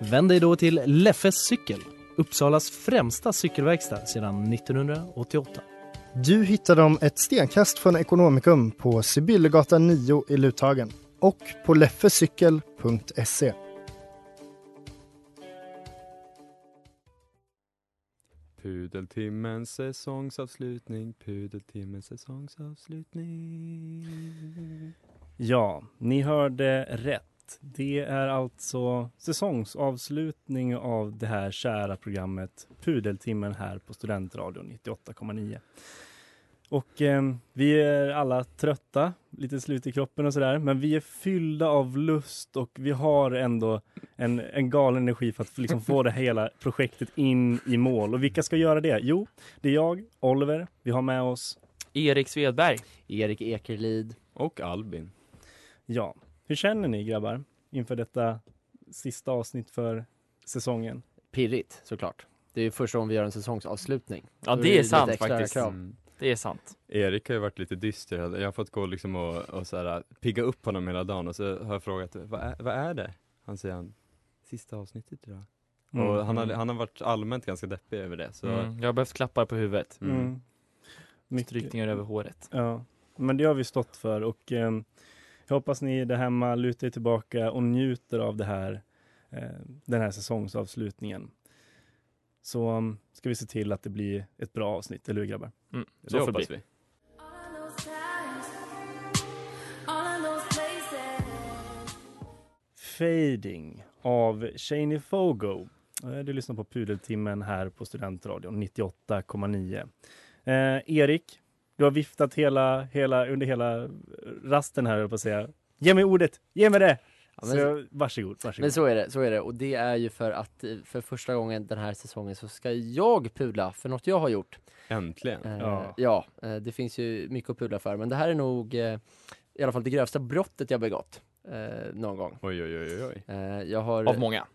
Vänd dig då till Leffes cykel, Uppsalas främsta cykelverkstad sedan 1988. Du hittar dem ett stenkast från Ekonomikum på Sibyllegatan 9 i Luthagen och på leffecykel.se. Pudeltimmens säsongsavslutning, pudeltimmens säsongsavslutning. Ja, ni hörde rätt. Det är alltså säsongsavslutning av det här kära programmet Pudeltimmen här på Studentradion 98,9. Och eh, vi är alla trötta, lite slut i kroppen och sådär, men vi är fyllda av lust och vi har ändå en, en galen energi för att liksom få det hela projektet in i mål. Och vilka ska göra det? Jo, det är jag, Oliver, vi har med oss Erik Svedberg. Erik Ekerlid. Och Albin. Ja, hur känner ni grabbar inför detta sista avsnitt för säsongen? Pirrigt såklart. Det är ju första gången vi gör en säsongsavslutning. Ja Då det är sant faktiskt. Mm. Det är sant. Erik har ju varit lite dyster, jag har fått gå liksom och, och så här, pigga upp honom hela dagen och så har jag frågat, vad är, vad är det? Han säger han, sista avsnittet idag. Mm. Och han har, han har varit allmänt ganska deppig över det, så Mm. Jag har behövt klappar på huvudet. Mm. Mm. Strykningar över håret. Ja, men det har vi stått för och eh, jag hoppas ni där hemma lutar er tillbaka och njuter av det här, eh, den här säsongsavslutningen. Så um, ska vi se till att det blir ett bra avsnitt, eller hur grabbar? Mm. det Så hoppas vi. Fading av Shaney Fogo. Eh, Du lyssnar på Pudeltimmen här på Studentradion 98,9. Eh, Erik, du har viftat hela, hela, under hela rasten här, jag på att säga. Ge mig ordet, ge mig det! Ja, men- så, varsågod, varsågod. Men så är det, så är det. Och det är ju för att för första gången den här säsongen så ska jag pudla för något jag har gjort. Äntligen. Eh, Ja. ja, eh, det finns ju mycket att pudla för. Men det här är nog eh, i alla fall det grövsta brottet jag begått eh, någon gång. Oj, oj, oj, oj. Eh, jag har, Av många.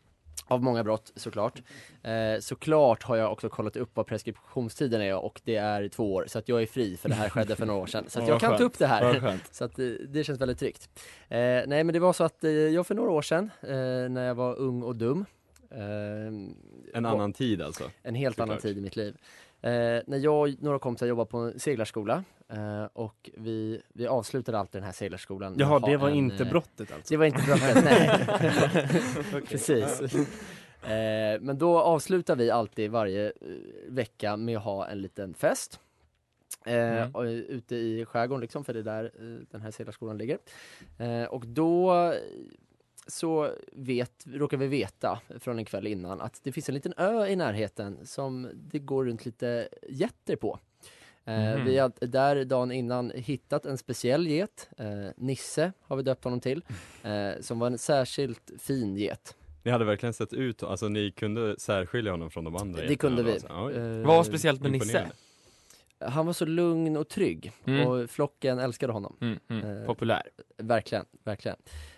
Av många brott såklart. Eh, såklart har jag också kollat upp vad preskriptionstiden är och det är två år. Så att jag är fri för det här skedde för några år sedan. Så att Ja, jag kan ta upp det här. Så att eh, det känns väldigt tryggt. Eh, nej men det var så att eh, jag för några år sedan, eh, när jag var ung och dum, En annan tid alltså. en helt annan tid i mitt liv. Eh, när jag och några kompisar jobbade på en seglarskola eh, och vi, vi avslutade alltid den här seglarskolan. Jaha, det var en, inte eh, brottet alltså? Det var inte brottet, nej. Precis. Eh, men då avslutar vi alltid varje eh, vecka med att ha en liten fest. Eh, Mm. ute i skärgården liksom, för det är där eh, den här seglarskolan ligger. Eh, och då så vet, råkar vi veta från en kväll innan att det finns en liten ö i närheten som det går runt lite getter på. Eh, Mhm. Vi har där dagen innan hittat en speciell get, eh, Nisse har vi döpt honom till, eh, som var en särskilt fin get. Ni hade verkligen sett ut, alltså ni kunde särskilja honom från de andra Det kunde vi. alltså. Vad var speciellt med Nisse? Han var så lugn och trygg Mm. och flocken älskade honom. Mm, mm. Populär. Verkligen, verkligen.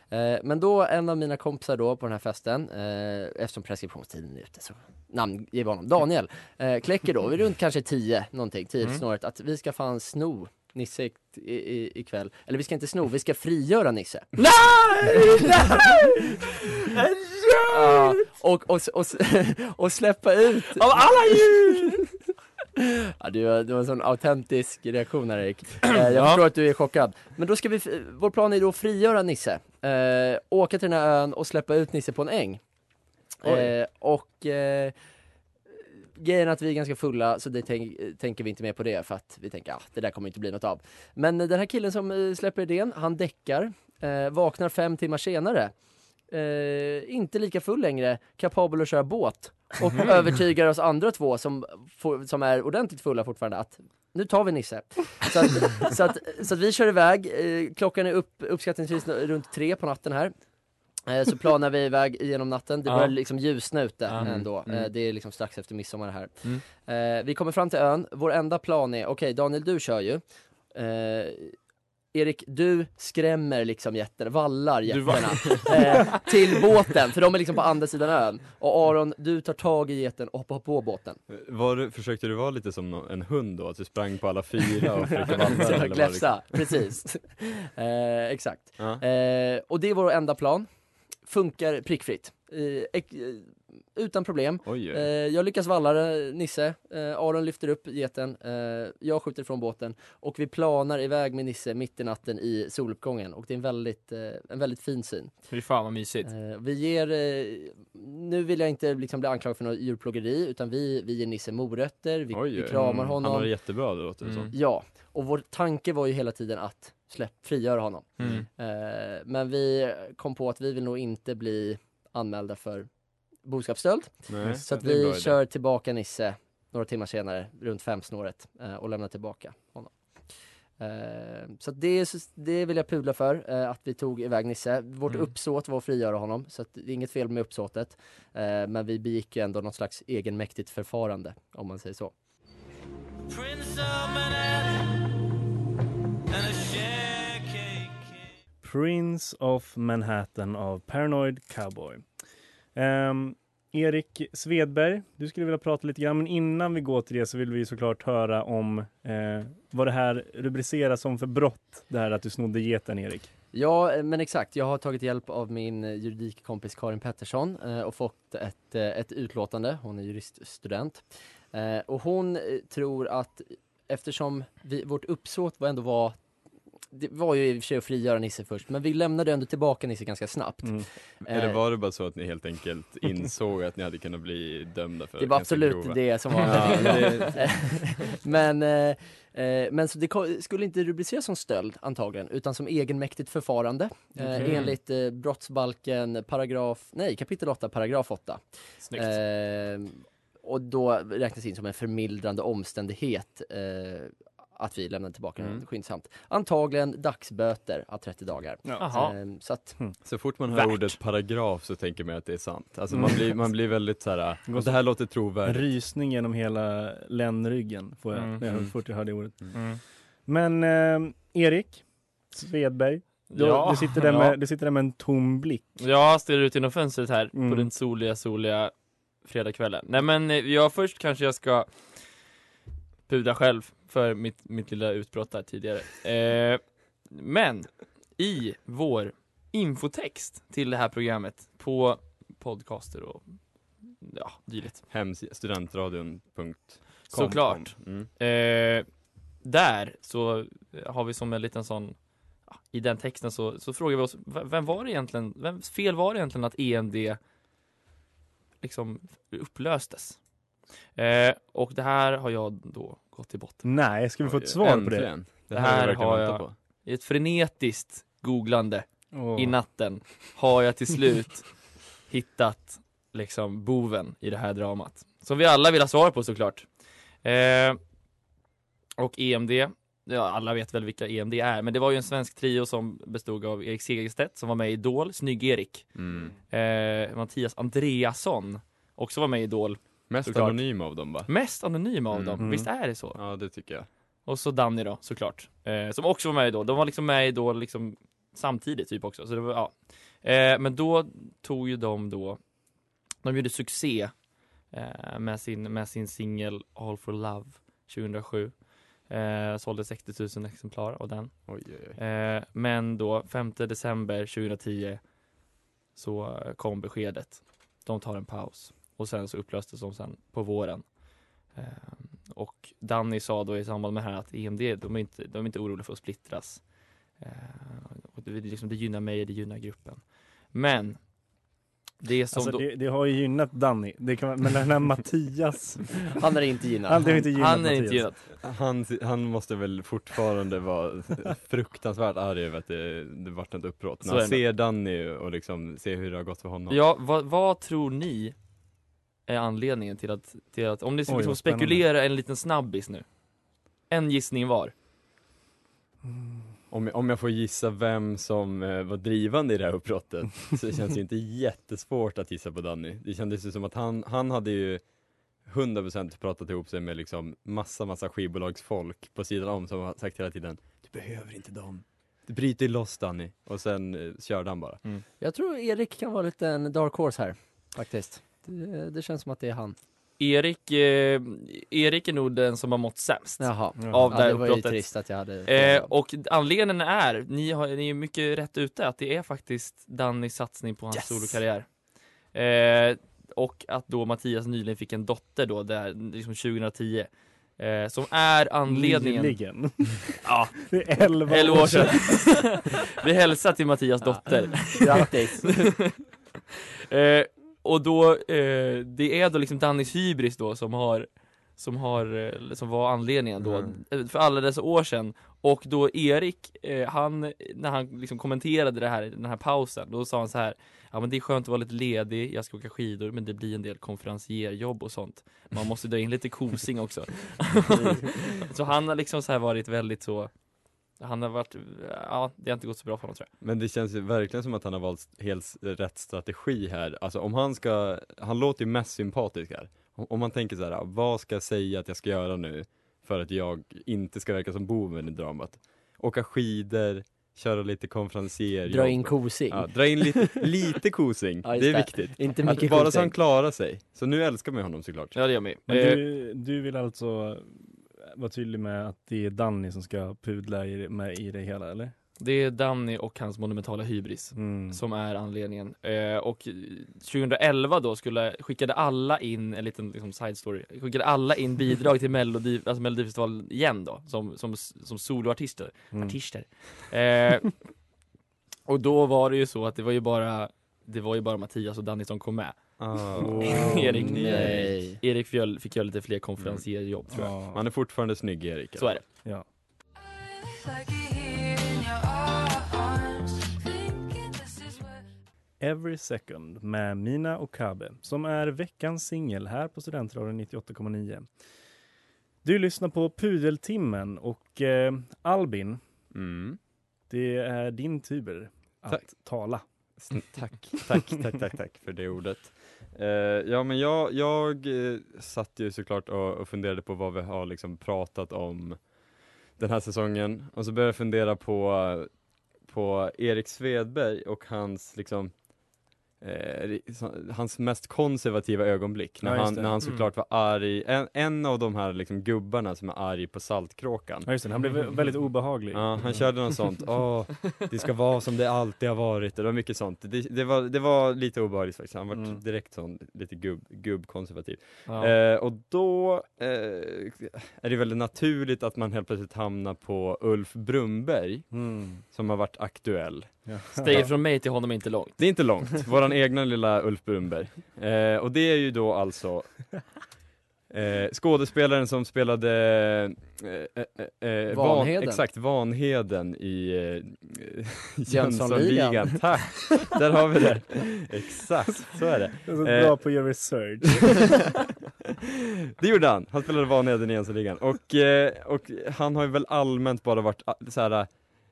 Eh, men då en av mina kompisar då på den här festen, eh, eftersom preskriptionstiden är ute så namnge vi honom, Daniel, eh, kläcker då, vi är runt kanske 10 någonting, 10 Mm. snåret, att vi ska fan sno Nisse i, i, ikväll. Eller vi ska inte sno, vi ska frigöra Nisse. Nej! Nej! Ja, och, och, och, och släppa ut Av alla djur! Ja, det, var, det var en sån autentisk reaktion här Erik. Eh, jag Ja. förstår att du är chockad. Men då ska vi, vår plan är då att frigöra Nisse. Eh, åka till den här ön och släppa ut Nisse på en äng. Eh, och eh, grejen är att vi är ganska fulla så det tänk, tänker vi inte mer på det för att vi tänker att ah, det där kommer inte bli något av. Men den här killen som eh, släpper idén, han däckar, eh, vaknar fem timmar senare. Eh, inte lika full längre, kapabel att köra båt och övertygar oss andra två som, som är ordentligt fulla fortfarande att nu tar vi Nisse. Så att, så att, så att vi kör iväg, eh, klockan är upp, uppskattningsvis runt tre på natten här. Eh, Så planar vi iväg genom natten, det Ja. börjar liksom ljusna ute Ja. ändå, Mm. Eh, det är liksom strax efter midsommar här. Mm. Vi kommer fram till ön, vår enda plan är, okej Daniel du kör ju. Erik, du skrämmer liksom jätterna, vallar getterna eh, till båten, för de är liksom på andra sidan ön. Och Aron, du tar tag i geten och hoppar på båten. Var du, försökte du vara lite som en hund då? Att du sprang på alla fyra och försökte det gläfsa, precis. eh, exakt. Ja. Eh, och det är vår enda plan. Funkar prickfritt. Eh, utan problem. Oj, Eh, oj. jag lyckas valla Nisse. Eh, Aron lyfter upp geten. Eh, jag skjuter från båten. Och vi planar iväg med Nisse mitt i natten i soluppgången. Och det är en väldigt, eh, en väldigt fin syn. Fy fan vad mysigt. Eh, vi ger, eh, nu vill jag inte liksom bli anklagad för något djurplågeri, utan vi, vi ger Nisse morötter, vi, Oj, vi kramar Mm. honom. Han har det jättebra det låter Mm. som. Ja, och vår tanke var ju hela tiden att släpp, frigöra honom. Mm. Eh, men vi kom på att vi vill nog inte bli anmälda för boskapsstöld. Nej, Så att vi idé. kör tillbaka Nisse några timmar senare, runt femsnåret, eh, och lämnar tillbaka honom. Eh, så det, det vill jag pudla för, eh, att vi tog iväg Nisse. Vårt Mm. uppsåt var att frigöra honom, så att det är inget fel med uppsåtet. Eh, men vi begick ju ändå något slags egenmäktigt förfarande, om man säger så. Prince of Manhattan av Paranoid Cowboy. Um, Erik Svedberg, du skulle vilja prata lite grann, men innan vi går till det så vill vi såklart höra om eh, vad det här rubriceras som för brott, det här att du snodde geten Erik. Ja, men exakt. Jag har tagit hjälp av min juridikkompis Karin Pettersson eh, och fått ett, eh, ett utlåtande. Hon är juriststudent. Eh, och hon eh, tror att eftersom vi, vårt uppsåt var ändå var det var ju i och för sig att frigöra Nisse först, men vi lämnade ändå tillbaka Nisse ganska snabbt. Mm. Eller Eh, var det bara så att ni helt enkelt insåg att ni hade kunnat bli dömda för Det var absolut grova- det som var Ja, det- Men, eh, eh, men så det skulle inte rubriceras som stöld antagligen, utan som egenmäktigt förfarande. Eh, Okej. enligt eh, brottsbalken paragraf, nej kapitel 8 paragraf 8. Snyggt. Och då räknas in som en förmildrande omständighet eh, att vi lämnar tillbaka den Mm. skyndsamt. Antagligen dagsböter av 30 dagar. Jaha. Eh, så att, Så fort man hör Värt. ordet paragraf så tänker man att det är sant. Alltså Mm. man blir, man blir väldigt så här. Det här låter En trovärdigt. rysning genom hela ländryggen får jag, Mm. när jag Mm. fort jag hörde ordet. Mm. Men eh, Erik Svedberg, du, Ja, du, sitter där ja. med, du sitter där med en tom blick. Jag stirrar ut genom fönstret här Mm. på den soliga, soliga fredagskvällen. Nej men eh, ja, först kanske jag ska pudra själv för mitt, mitt lilla utbrott där tidigare. Eh, men i vår infotext till det här programmet på podcaster och ja, dylikt. Hems, studentradion.com Såklart. Mm. Eh, där så har vi som en liten sån I den texten så, så frågar vi oss Vem var det egentligen, vems fel var det egentligen att END liksom upplöstes? Eh, och det här har jag då gått till botten Nej, ska vi få ett svar på det? äntligen. Det Det här, här har jag på. I ett frenetiskt googlande Åh. i natten har jag till slut hittat liksom boven i det här dramat. Som vi alla vill ha svar på såklart. Eh, och EMD, ja alla vet väl vilka EMD är, men det var ju en svensk trio som bestod av Erik Segerstedt som var med i Idol, Snygg-Erik. Mm. Eh, Mattias Andreasson också var med i Idol. Mest Såklart. anonym av dem va? Mest anonyma av Mm. dem, visst är det så? Ja det tycker jag. Och så Danny då, såklart. Eh, som också var med Idol. De var liksom med Idol liksom samtidigt typ också. Så det var, ja. Eh, men då tog ju de då, de gjorde succé eh, med sin, med sin singel All for Love 2007. Eh, sålde 60 000 exemplar av den. Oj, oj, oj. Eh, men då 5 december 2010 så kom beskedet. De tar en paus. Och sen så upplöstes de sen på våren. Eh, och Danny sa då i samband med det här att EMD, de är inte, de är inte oroliga för att splittras. Eh, och det, liksom, det gynnar mig, det gynnar gruppen. Men det som Alltså, då, det, det har ju gynnat Danny, det kan, man- men den här Mattias, han är inte gynnad. han har inte gynnat han är inte gynnad. Han, han måste väl fortfarande vara fruktansvärt arg över att det, det vart ett uppbrott. När han är ser Danny och liksom ser hur det har gått för honom. Ja, vad, vad tror ni är anledningen till att, till att om ni ska Oj, liksom spekulera en liten snabbis nu. En gissning var. Om, jag- om jag får gissa vem som eh, var drivande i det här uppbrottet så känns det inte jättesvårt att gissa på Danny. Det kändes ju som att han, han hade ju 100% pratat ihop sig med liksom massa, massa skivbolagsfolk på sidan om som har sagt hela tiden Du behöver inte dem. Du bryter loss Danny. Och sen eh, körde han bara. Jag tror Erik kan vara lite en dark horse här, faktiskt. Det, det känns som att det är han. Erik, eh, Erik är nog den som har mått sämst Jaha. av Ja, det här det var ju uppbrottet. trist att jag hade... Eh, och anledningen är, ni, har, ni är mycket rätt ute, att det är faktiskt Dannys satsning på hans Yes! solokarriär. Eh, och att då Mattias nyligen fick en dotter då, där, liksom 2010. Eh, som är anledningen. Nyligen. Ja, Det är 11, 11 år sedan. Vi hälsar till Mattias dotter. Grattis! Eh, och då, eh, det är då liksom Dannys hybris då som har som, har, eh, som var anledningen då, Mm. eh, för alla dessa år sedan. Och då Erik, eh, han, när han liksom kommenterade det här, den här pausen, då sa han så här Ja men det är skönt att vara lite ledig, jag ska åka skidor men det blir en del konferencierjobb och sånt. Man måste dra in lite kosing också. så han har liksom så här varit väldigt så Han har varit, ja det har inte gått så bra för honom tror jag. Men det känns ju verkligen som att han har valt helt rätt strategi här. Alltså om han ska, han låter ju mest sympatisk här. Om, man tänker så här, vad ska jag säga att jag ska göra nu för att jag inte ska verka som boven i dramat? Åka skidor, köra lite konferencierjobb. Dra in kosing. Ja, dra in lite, lite kosing, Ja, det är viktigt. Inte Att mycket bara så kosing. han klarar sig. Så nu älskar man ju honom såklart. Ja det gör mig. Men Eh, du, du vill alltså vara tydlig med att det är Danny som ska pudla i, med i det hela eller? Det är Danny och hans monumentala hybris Mm. som är anledningen. Eh, och 2011 då skulle, skickade alla in, en liten liksom, side story, skickade alla in bidrag till Melodi, alltså Melodifestivalen igen då, som, som, som soloartister. Mm. Artister. Eh, och då var det ju så att det var ju bara, det var ju bara Mattias och Danny som kom med. Ah. Erik, nej. Erik fick, fick göra lite fler konferencierjobb tror jag. Ja. Han är fortfarande snygg Erik. Så är det. Ja. Every Second med Mina Okabe som är veckans singel här på Studentradion 98,9. Du lyssnar på Pudeltimmen och eh, Albin, Mm. det är din tur att Tack. tala. Tack, tack, tack, tack, tack för det ordet. Eh, ja men jag, jag eh, satt ju såklart och, och funderade på vad vi har liksom pratat om den här säsongen. Och så började jag fundera på, på Erik Svedberg och hans liksom eh, hans mest konservativa ögonblick när Ja, han, när han Mm. såklart var arg, en, en av de här liksom gubbarna som är arg på Saltkråkan. Ja, just det, han blev väldigt obehaglig. Ja, han körde något sånt. Åh, det ska vara som det alltid har varit. Det var mycket sånt. Det, det, var, det var lite obehagligt faktiskt. Han var Mm. direkt sån, lite gubb, gubbkonservativ. Ja. Eh, och då eh, är det väldigt naturligt att man helt plötsligt hamnar på Ulf Brumberg, Mm. som har varit aktuell. Ja. Steget från mig till honom är inte långt. Det är inte långt, våran egna lilla Ulf Brumberg. Eh, och det är ju då alltså eh, skådespelaren som spelade eh, eh, eh, Van, Vanheden. exakt, Vanheden i eh, Jönssonligan. Tack! Där har vi det. Exakt, så är det. Du är så Eh. bra på att göra research. Det gjorde han, han spelade Vanheden i Jönssonligan. Och, eh, och han har ju väl allmänt bara varit ah, så här,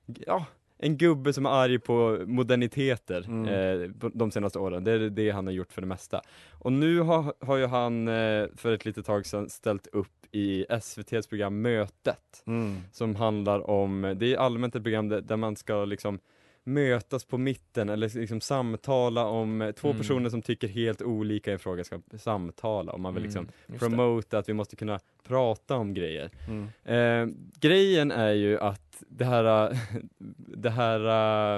ja, en gubbe som är arg på moderniteter Mm. eh, de senaste åren. Det är det han har gjort för det mesta. Och nu har, har ju han eh, för ett litet tag sedan ställt upp i SVTs program Mötet. Mm. Som handlar om, det är allmänt ett program där, där man ska liksom mötas på mitten eller liksom samtala om, eh, två Mm. personer som tycker helt olika i en fråga ska samtala och man vill liksom Mm, promota att vi måste kunna prata om grejer. Mm. Eh, grejen är ju att det här, det här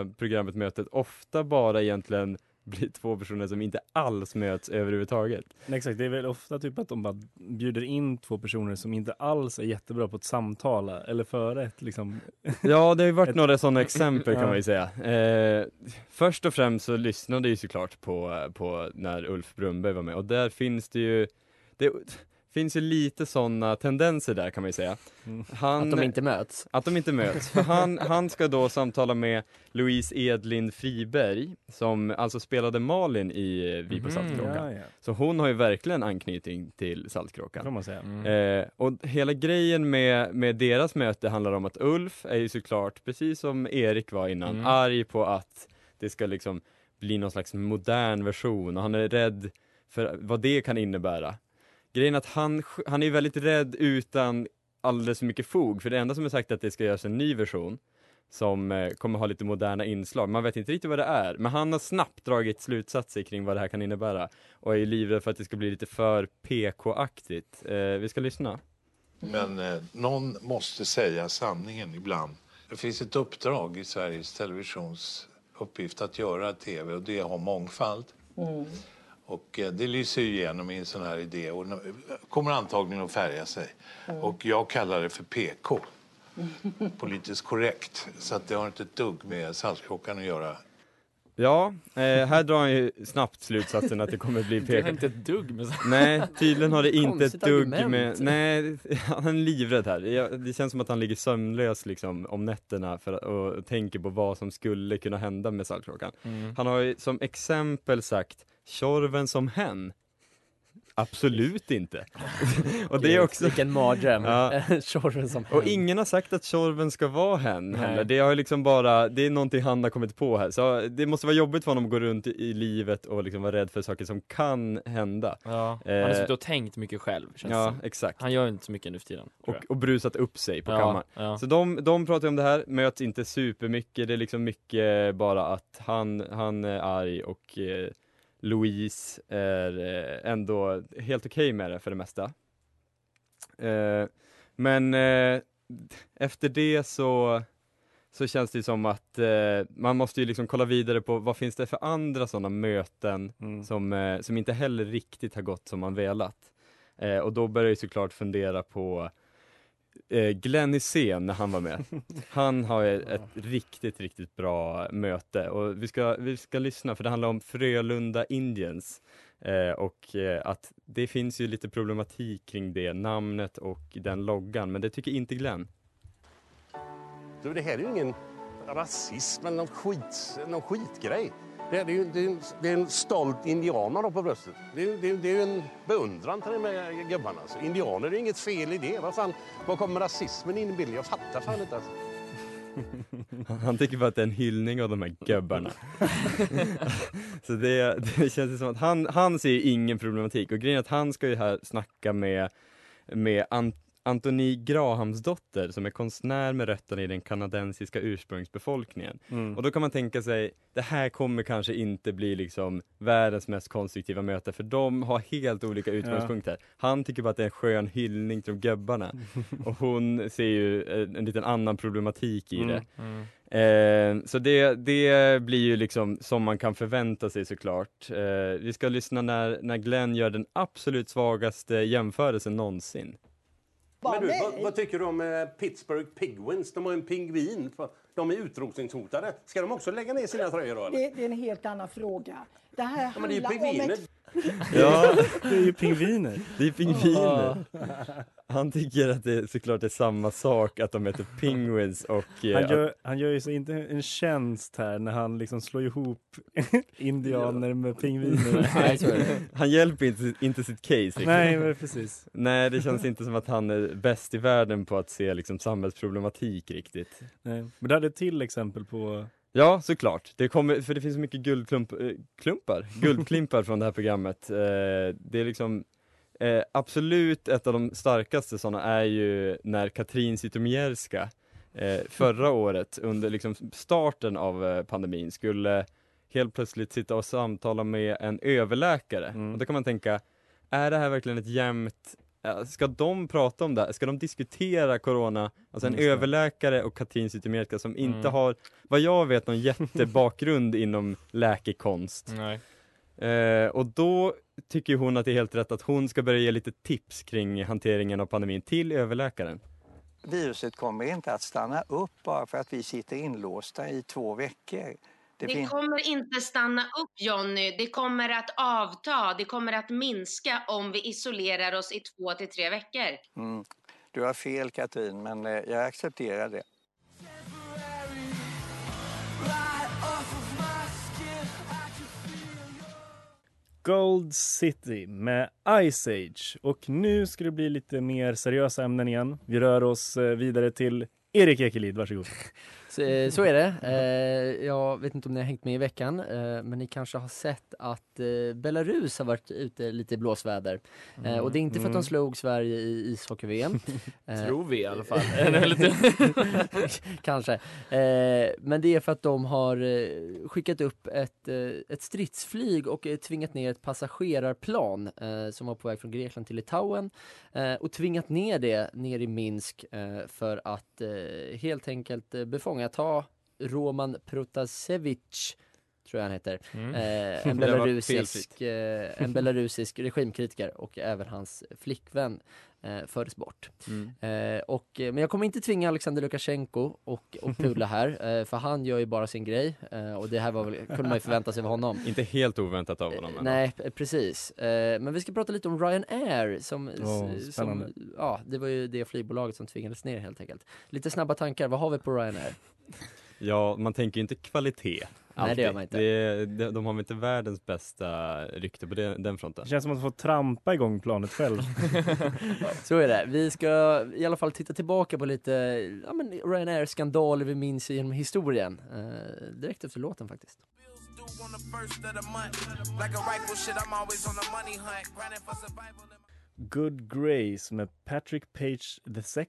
eh, programmet, mötet, ofta bara egentligen blir två personer som inte alls möts överhuvudtaget. Nej, Exakt, det är väl ofta typ att de bara bjuder in två personer som inte alls är jättebra på att samtala eller föra ett liksom Ja, det har ju varit Ett- några sådana exempel kan Ja. man ju säga. Eh, först och främst så lyssnade jag ju såklart på, på när Ulf Brumberg var med och där finns det ju, det finns ju lite sådana tendenser där kan man ju säga. Han, Att de inte möts. att de inte möts. För han, han ska då samtala med Louise Edlind Friberg, som alltså spelade Malin i Vi på Mhm. Saltkråkan. Ja, ja. Så hon har ju verkligen anknytning till Saltkråkan. får man säga. Mm. Eh, och hela grejen med, med deras möte handlar om att Ulf är ju såklart, precis som Erik var innan, Mm. arg på att det ska liksom bli någon slags modern version och han är rädd för vad det kan innebära. Grejen är att han, han är väldigt rädd utan alldeles för mycket fog, för det enda som är sagt är att det ska göras en ny version som eh, kommer ha lite moderna inslag. Man vet inte riktigt vad det är, men han har snabbt dragit slutsatser kring vad det här kan innebära och är livrädd för att det ska bli lite för PK-aktigt. Eh, vi ska lyssna. Men eh, någon måste säga sanningen ibland. Det finns ett uppdrag i Sveriges Televisions uppgift att göra tv och det har mångfald. Och eh, det lyser ju igenom i en sån här idé och kommer antagligen att färga sig. Och jag kallar det för PK. Politiskt korrekt. Så att det har inte ett dugg med Saltkråkan att göra. Ja, eh, här drar han ju snabbt slutsatsen att det kommer bli Det har PK. inte ett dugg med Nej, tydligen har det inte ett dugg med, argument. nej, han är livrädd här. Det känns som att han ligger sömnlös liksom om nätterna för, och tänker på vad som skulle kunna hända med Saltkråkan. Mm. Han har ju som exempel sagt Tjorven som hen. Absolut inte. och det är också Vilken mardröm. Ja. Tjorven som och hen. ingen har sagt att Tjorven ska vara hen heller. Det har liksom bara, det är någonting han har kommit på här. Så det måste vara jobbigt för honom att gå runt i, livet och liksom vara rädd för saker som kan hända. Ja. Han har Eh, suttit och tänkt mycket själv, känns Ja, som. exakt. Han gör inte så mycket nu för tiden. Och, och brusat upp sig på jag. kammaren. ja, ja. Så de, de pratar om det här, möts inte supermycket, det är liksom mycket bara att han, han är arg och eh, Louise är eh, ändå helt okej med det för det mesta. Eh, men eh, efter det så, så känns det som att man måste ju liksom kolla vidare på vad finns det för andra sådana möten Mm. som, som inte heller riktigt har gått som man velat. Och då börjar jag såklart fundera på eh, Glenn Hysén när han var med. Han har ett riktigt, riktigt bra möte och vi ska, vi ska lyssna för det handlar om Frölunda Indians. Eh, och eh, att det finns ju lite problematik kring det namnet och den loggan, men det tycker inte Glenn. Du, det här är ju ingen rasism eller någon, skit, någon skitgrej. Det är, det, är, ju- det, är en, det är en stolt indianer då på bröstet. Det är, det är, det är en beundran till de här gubbarna. Alltså. Indianer, det är inget fel i det. Vad fan, var kommer rasismen in i bilden? Jag fattar fan inte. Alltså. Han- tycker bara att det är en hyllning av de här gubbarna. så det, det känns som att han, han ser ingen problematik och grejen är att han ska ju här snacka med, med ant Antoni Grahamsdotter som är konstnär med rötterna i den kanadensiska ursprungsbefolkningen. Mm. Och då kan man tänka sig, det här kommer kanske inte bli liksom världens mest konstruktiva möte för de har helt olika utgångspunkter. Han tycker bara att det är en skön hyllning till de gubbarna och hon ser ju en, en liten annan problematik i det. Mm. Eh, så det, det blir ju liksom som man kan förvänta sig såklart. Eh, vi ska lyssna när, när Glenn gör den absolut svagaste jämförelsen någonsin. Men du, vad, vad tycker du om eh, Pittsburgh Penguins? De har en pingvin. De är utrotningshotade. Ska de också lägga ner sina tröjor? Eller? Det, det är en helt annan fråga. Det här Ja, men det handlar om ett... Ja, Det är ju pingviner. det är pingviner. Han tycker att det såklart är samma sak att de heter Penguins och... eh, Han gör, han gör ju så inte en tjänst här när han liksom slår ihop indianer med pingviner. Nej, så är det. han hjälper inte, inte sitt case riktigt. Nej, men precis. Nej, det känns inte som att han är bäst i världen på att se liksom samhällsproblematik riktigt. Nej. Men du hade ett till exempel på Ja, såklart. Det kommer, för det finns så mycket guldklumpar, eh, guldklimpar från det här programmet. Eh, det är liksom eh, absolut ett av de starkaste sådana är ju när Katrin Zytomierska eh, förra året under liksom starten av eh, pandemin skulle helt plötsligt sitta och samtala med en överläkare. Mm. Och då kan man tänka, är det här verkligen ett jämnt Ska de prata om det? här? Ska de diskutera corona? Alltså en det. överläkare och Katrin Zytomierska som inte Mm. har, vad jag vet, någon jättebakgrund inom läkekonst. Nej. Eh, och då tycker hon att det är helt rätt att hon ska börja ge lite tips kring hanteringen av pandemin till överläkaren. Viruset kommer inte att stanna upp bara för att vi sitter inlåsta i två veckor. Det Det, kommer inte stanna upp Jonny, det kommer att avta, det kommer att minska om vi isolerar oss i två till tre veckor. Mm. Du har fel Katrin, men eh, jag accepterar det. Gold City med Ice Age. Och nu ska det bli lite mer seriösa ämnen igen. Vi rör oss eh, vidare till Erik Ekelid, varsågod. Så, eh, så är det. Eh, jag vet inte om ni har hängt med i veckan, eh, men ni kanske har sett att Belarus har varit ute lite i blåsväder. Eh, och det är inte för att de Mm. slog Sverige i ishockey-VM. Tror vi i alla fall. Kanske. Men det är för att de har skickat upp ett, ett stridsflyg och tvingat ner ett passagerarplan som var på väg från Grekland till Litauen och tvingat ner det ner i Minsk för att helt enkelt eh, befångata Roman Protasevich tror jag han heter. Mm. Eh, en, belarusisk, eh, en belarusisk regimkritiker och även hans flickvän eh, fördes bort. Mm. Eh, och, eh, men jag kommer inte tvinga Alexander Lukasjenko och, och pudla här, eh, för han gör ju bara sin grej och det här var väl, kunde man ju förvänta sig av honom. Inte helt oväntat av honom. Nej, precis. Men vi ska prata lite om Ryanair som, spännande. som, ja, det var ju det flygbolaget som tvingades ner helt enkelt. Lite snabba tankar, vad har vi på Ryanair? Ja, man tänker ju inte kvalitet. Nej, det gör alltid. man inte. Det, de, de har väl inte världens bästa rykte på det, den fronten. Det känns som att få trampa igång planet själv. Så är det. Vi ska i alla fall titta tillbaka på lite ja, men Ryanair-skandaler vi minns genom historien. Eh, direkt efter låten faktiskt. Good Grace med Patrick Page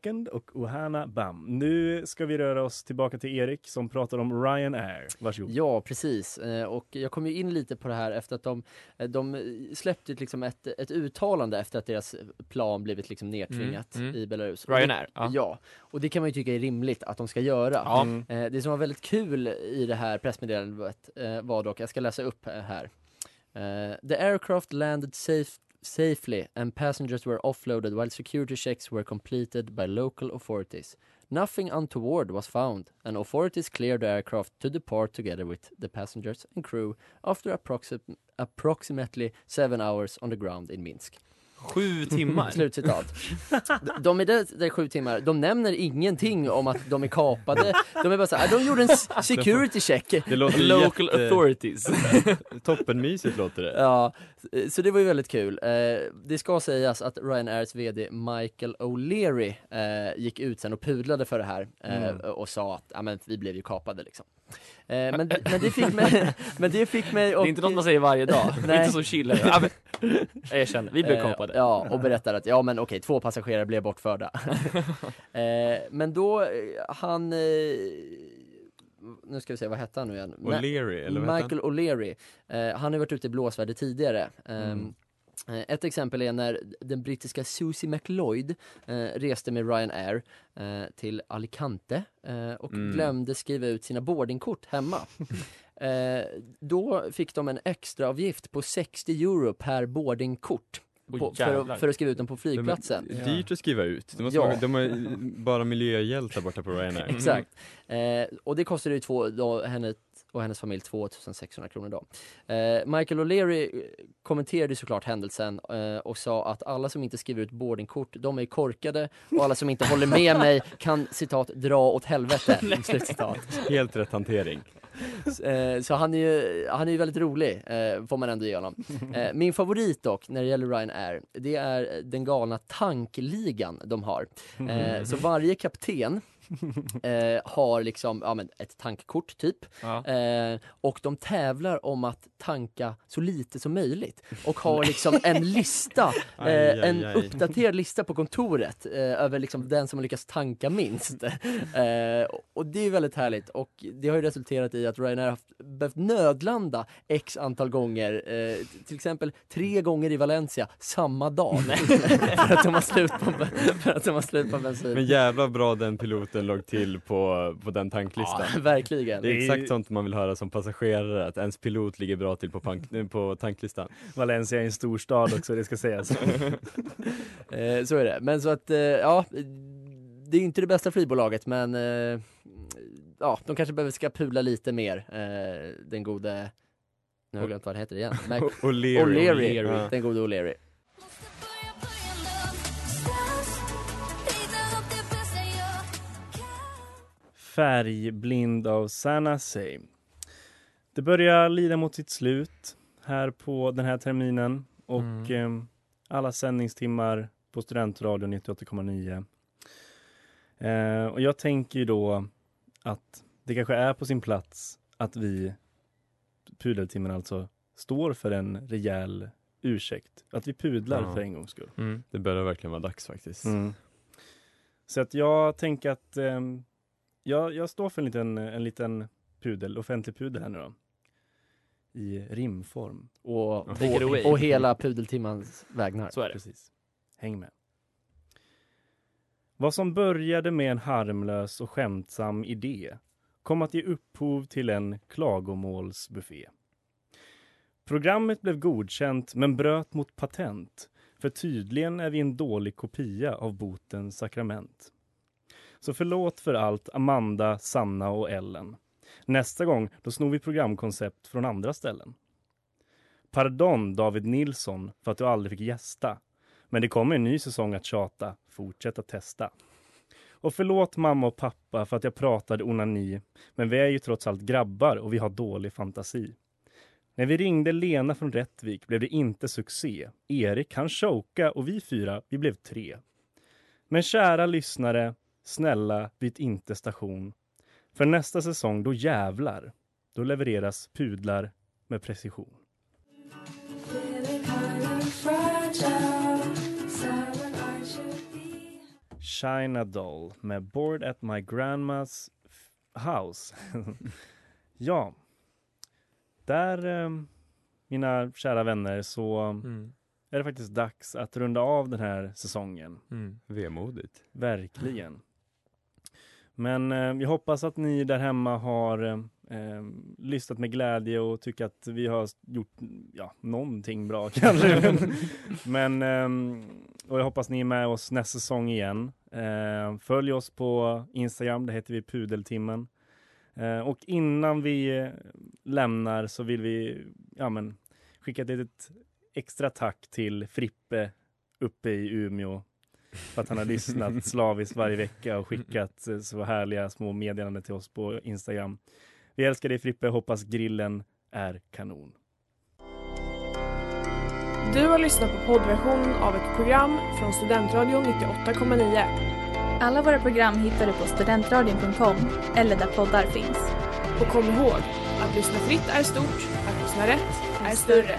II och Ohana Bam. Nu ska vi röra oss tillbaka till Erik som pratar om Ryanair. Varsågod. Ja, precis. Eh, Och jag kom ju in lite på det här efter att de, eh, de släppte ett, liksom ett, ett uttalande efter att deras plan blivit liksom nedtvingat Mm, mm. i Belarus. Ryanair, ja. ja. och det kan man ju tycka är rimligt att de ska göra. Ja. Mm. Eh, Det som var väldigt kul i det här pressmeddelandet eh, var dock, jag ska läsa upp eh, här. Eh, The aircraft landed safe safely and passengers were offloaded while security checks were completed by local authorities. Nothing untoward was found, and authorities cleared the aircraft to depart together with the passengers and crew after approxi- approximately seven hours on the ground in Minsk. Sju timmar? Slutcitat. De- är där, där sju timmar, de nämner ingenting om att de är kapade, de är bara såhär, de gjorde en security check. Det låter Local jätte- authorities. Toppenmysigt låter det. Ja, så det var ju väldigt kul. Eh, det ska sägas att Ryanairs VD Michael O'Leary eh, gick ut sen och pudlade för det här eh, Mm. och sa att ja, men vi blev ju kapade liksom. Men, men, det fick mig, men det fick mig Det och... är inte något man säger varje dag. Det inte som jag erkänner, vi blev Kapade. Ja, och berättar att ja men okej, två passagerare blev bortförda. eh, men då, eh, han, eh, nu ska vi se, vad hette han nu igen? O'Leary, eller vad Michael O'Leary. Eh, han har varit ute i blåsväder tidigare. Ehm, Mm. eh, Ett exempel är när den brittiska Susie McLeod eh, reste med Ryanair eh, till Alicante och Mm. glömde skriva ut sina boardingkort hemma. då fick de en extraavgift på 60 euro per boardingkort. På, för, att, för att skriva ut dem på flygplatsen. De är dyrt att skriva ut. De, måste Ja. vara, de är bara miljöhjältar borta på Ryanair. Exakt. Eh, och det kostade ju två, då, henne och hennes familj 2600 kronor då. Eh, Michael O'Leary eh, kommenterade såklart händelsen eh, och sa att alla som inte skriver ut boardingkort, de är korkade och alla som inte håller med mig kan citat dra åt helvete. Helt rätt hantering. Eh, Så han är ju, han är ju väldigt rolig, eh, får man ändå ge honom. Eh, Min favorit dock, när det gäller Ryanair, det är den galna tankligan de har. Eh, Så varje kapten eh, har liksom ja, men ett tankkort typ. Ja. Eh, och de tävlar om att tanka så lite som möjligt. Och har liksom en lista, eh, aj, en aj. uppdaterad lista på kontoret eh, över liksom den som har lyckats tanka minst. eh, och det är väldigt härligt och det har ju resulterat i att Ryanair har behövt nödlanda x antal gånger, eh, till exempel tre gånger i Valencia samma dag. för, att de har slut på, för att de har slut på bensin. Men jävla bra den piloten låg till på, på den tanklistan. Ja, verkligen. Det är exakt sånt man vill höra som passagerare, att ens pilot ligger bra till på, pank, på tanklistan. Valencia är en stor stad också, det ska sägas. Eh, så är det. Men så att, eh, ja, det är inte det bästa flygbolaget men eh, ja, de kanske behöver ska pula lite mer, den gode, nu har jag glömt vad han heter igen. Mac- O'Leary. O'Leary, Ja. den gode O'Leary. Färgblind av Sana Say. Det börjar lida mot sitt slut här på den här terminen och Mm. eh, alla sändningstimmar på Studentradion 98,9. Eh, och jag tänker ju då att det kanske är på sin plats att vi, Pudeltimmen alltså, står för en rejäl ursäkt. Att vi pudlar Ja. för en gångs skull. Mm. Det börjar verkligen vara dags faktiskt. Mm. Så att jag tänker att ehm, jag, jag står för en liten, en liten pudel, offentlig pudel här nu då. I rimform. Och, Take it away. och, och hela pudeltimmans vägnar. Så är det. Precis. Häng med. Vad som började med en harmlös och skämtsam idé kom att ge upphov till en klagomålsbuffé. Programmet blev godkänt men bröt mot patent för tydligen är vi en dålig kopia av botens sakrament. Så förlåt för allt Amanda, Sanna och Ellen. Nästa gång då snor vi programkoncept från andra ställen. Pardon David Nilsson för att du aldrig fick gästa. Men det kommer en ny säsong att tjata. Fortsätt att testa. Och förlåt mamma och pappa för att jag pratade onani. Men vi är ju trots allt grabbar och vi har dålig fantasi. När vi ringde Lena från Rättvik blev det inte succé. Erik han choka och vi fyra, vi blev tre. Men kära lyssnare, snälla byt inte station. För nästa säsong, då jävlar. Då levereras pudlar med precision. China Doll med Bored at my grandma's house. ja, där eh, mina kära vänner så Mm. är det faktiskt dags att runda av den här säsongen. Mm. Vemodigt. Verkligen. Men eh, jag hoppas att ni där hemma har eh, lyssnat med glädje och tycker att vi har gjort ja, någonting bra kanske. Men, eh, och jag hoppas ni är med oss nästa säsong igen. Eh, följ oss på Instagram, där heter vi Pudeltimmen. Eh, och innan vi eh, lämnar så vill vi ja, men, skicka ett litet extra tack till Frippe uppe i Umeå för att han har lyssnat slaviskt varje vecka och skickat eh, så härliga små meddelanden till oss på Instagram. Vi älskar dig Frippe, hoppas grillen är kanon. Du har lyssnat på poddversion av ett program från Studentradion 98,9. Alla våra program hittar du på studentradion.com eller där poddar finns. Och kom ihåg, att lyssna fritt är stort, att lyssna rätt är större.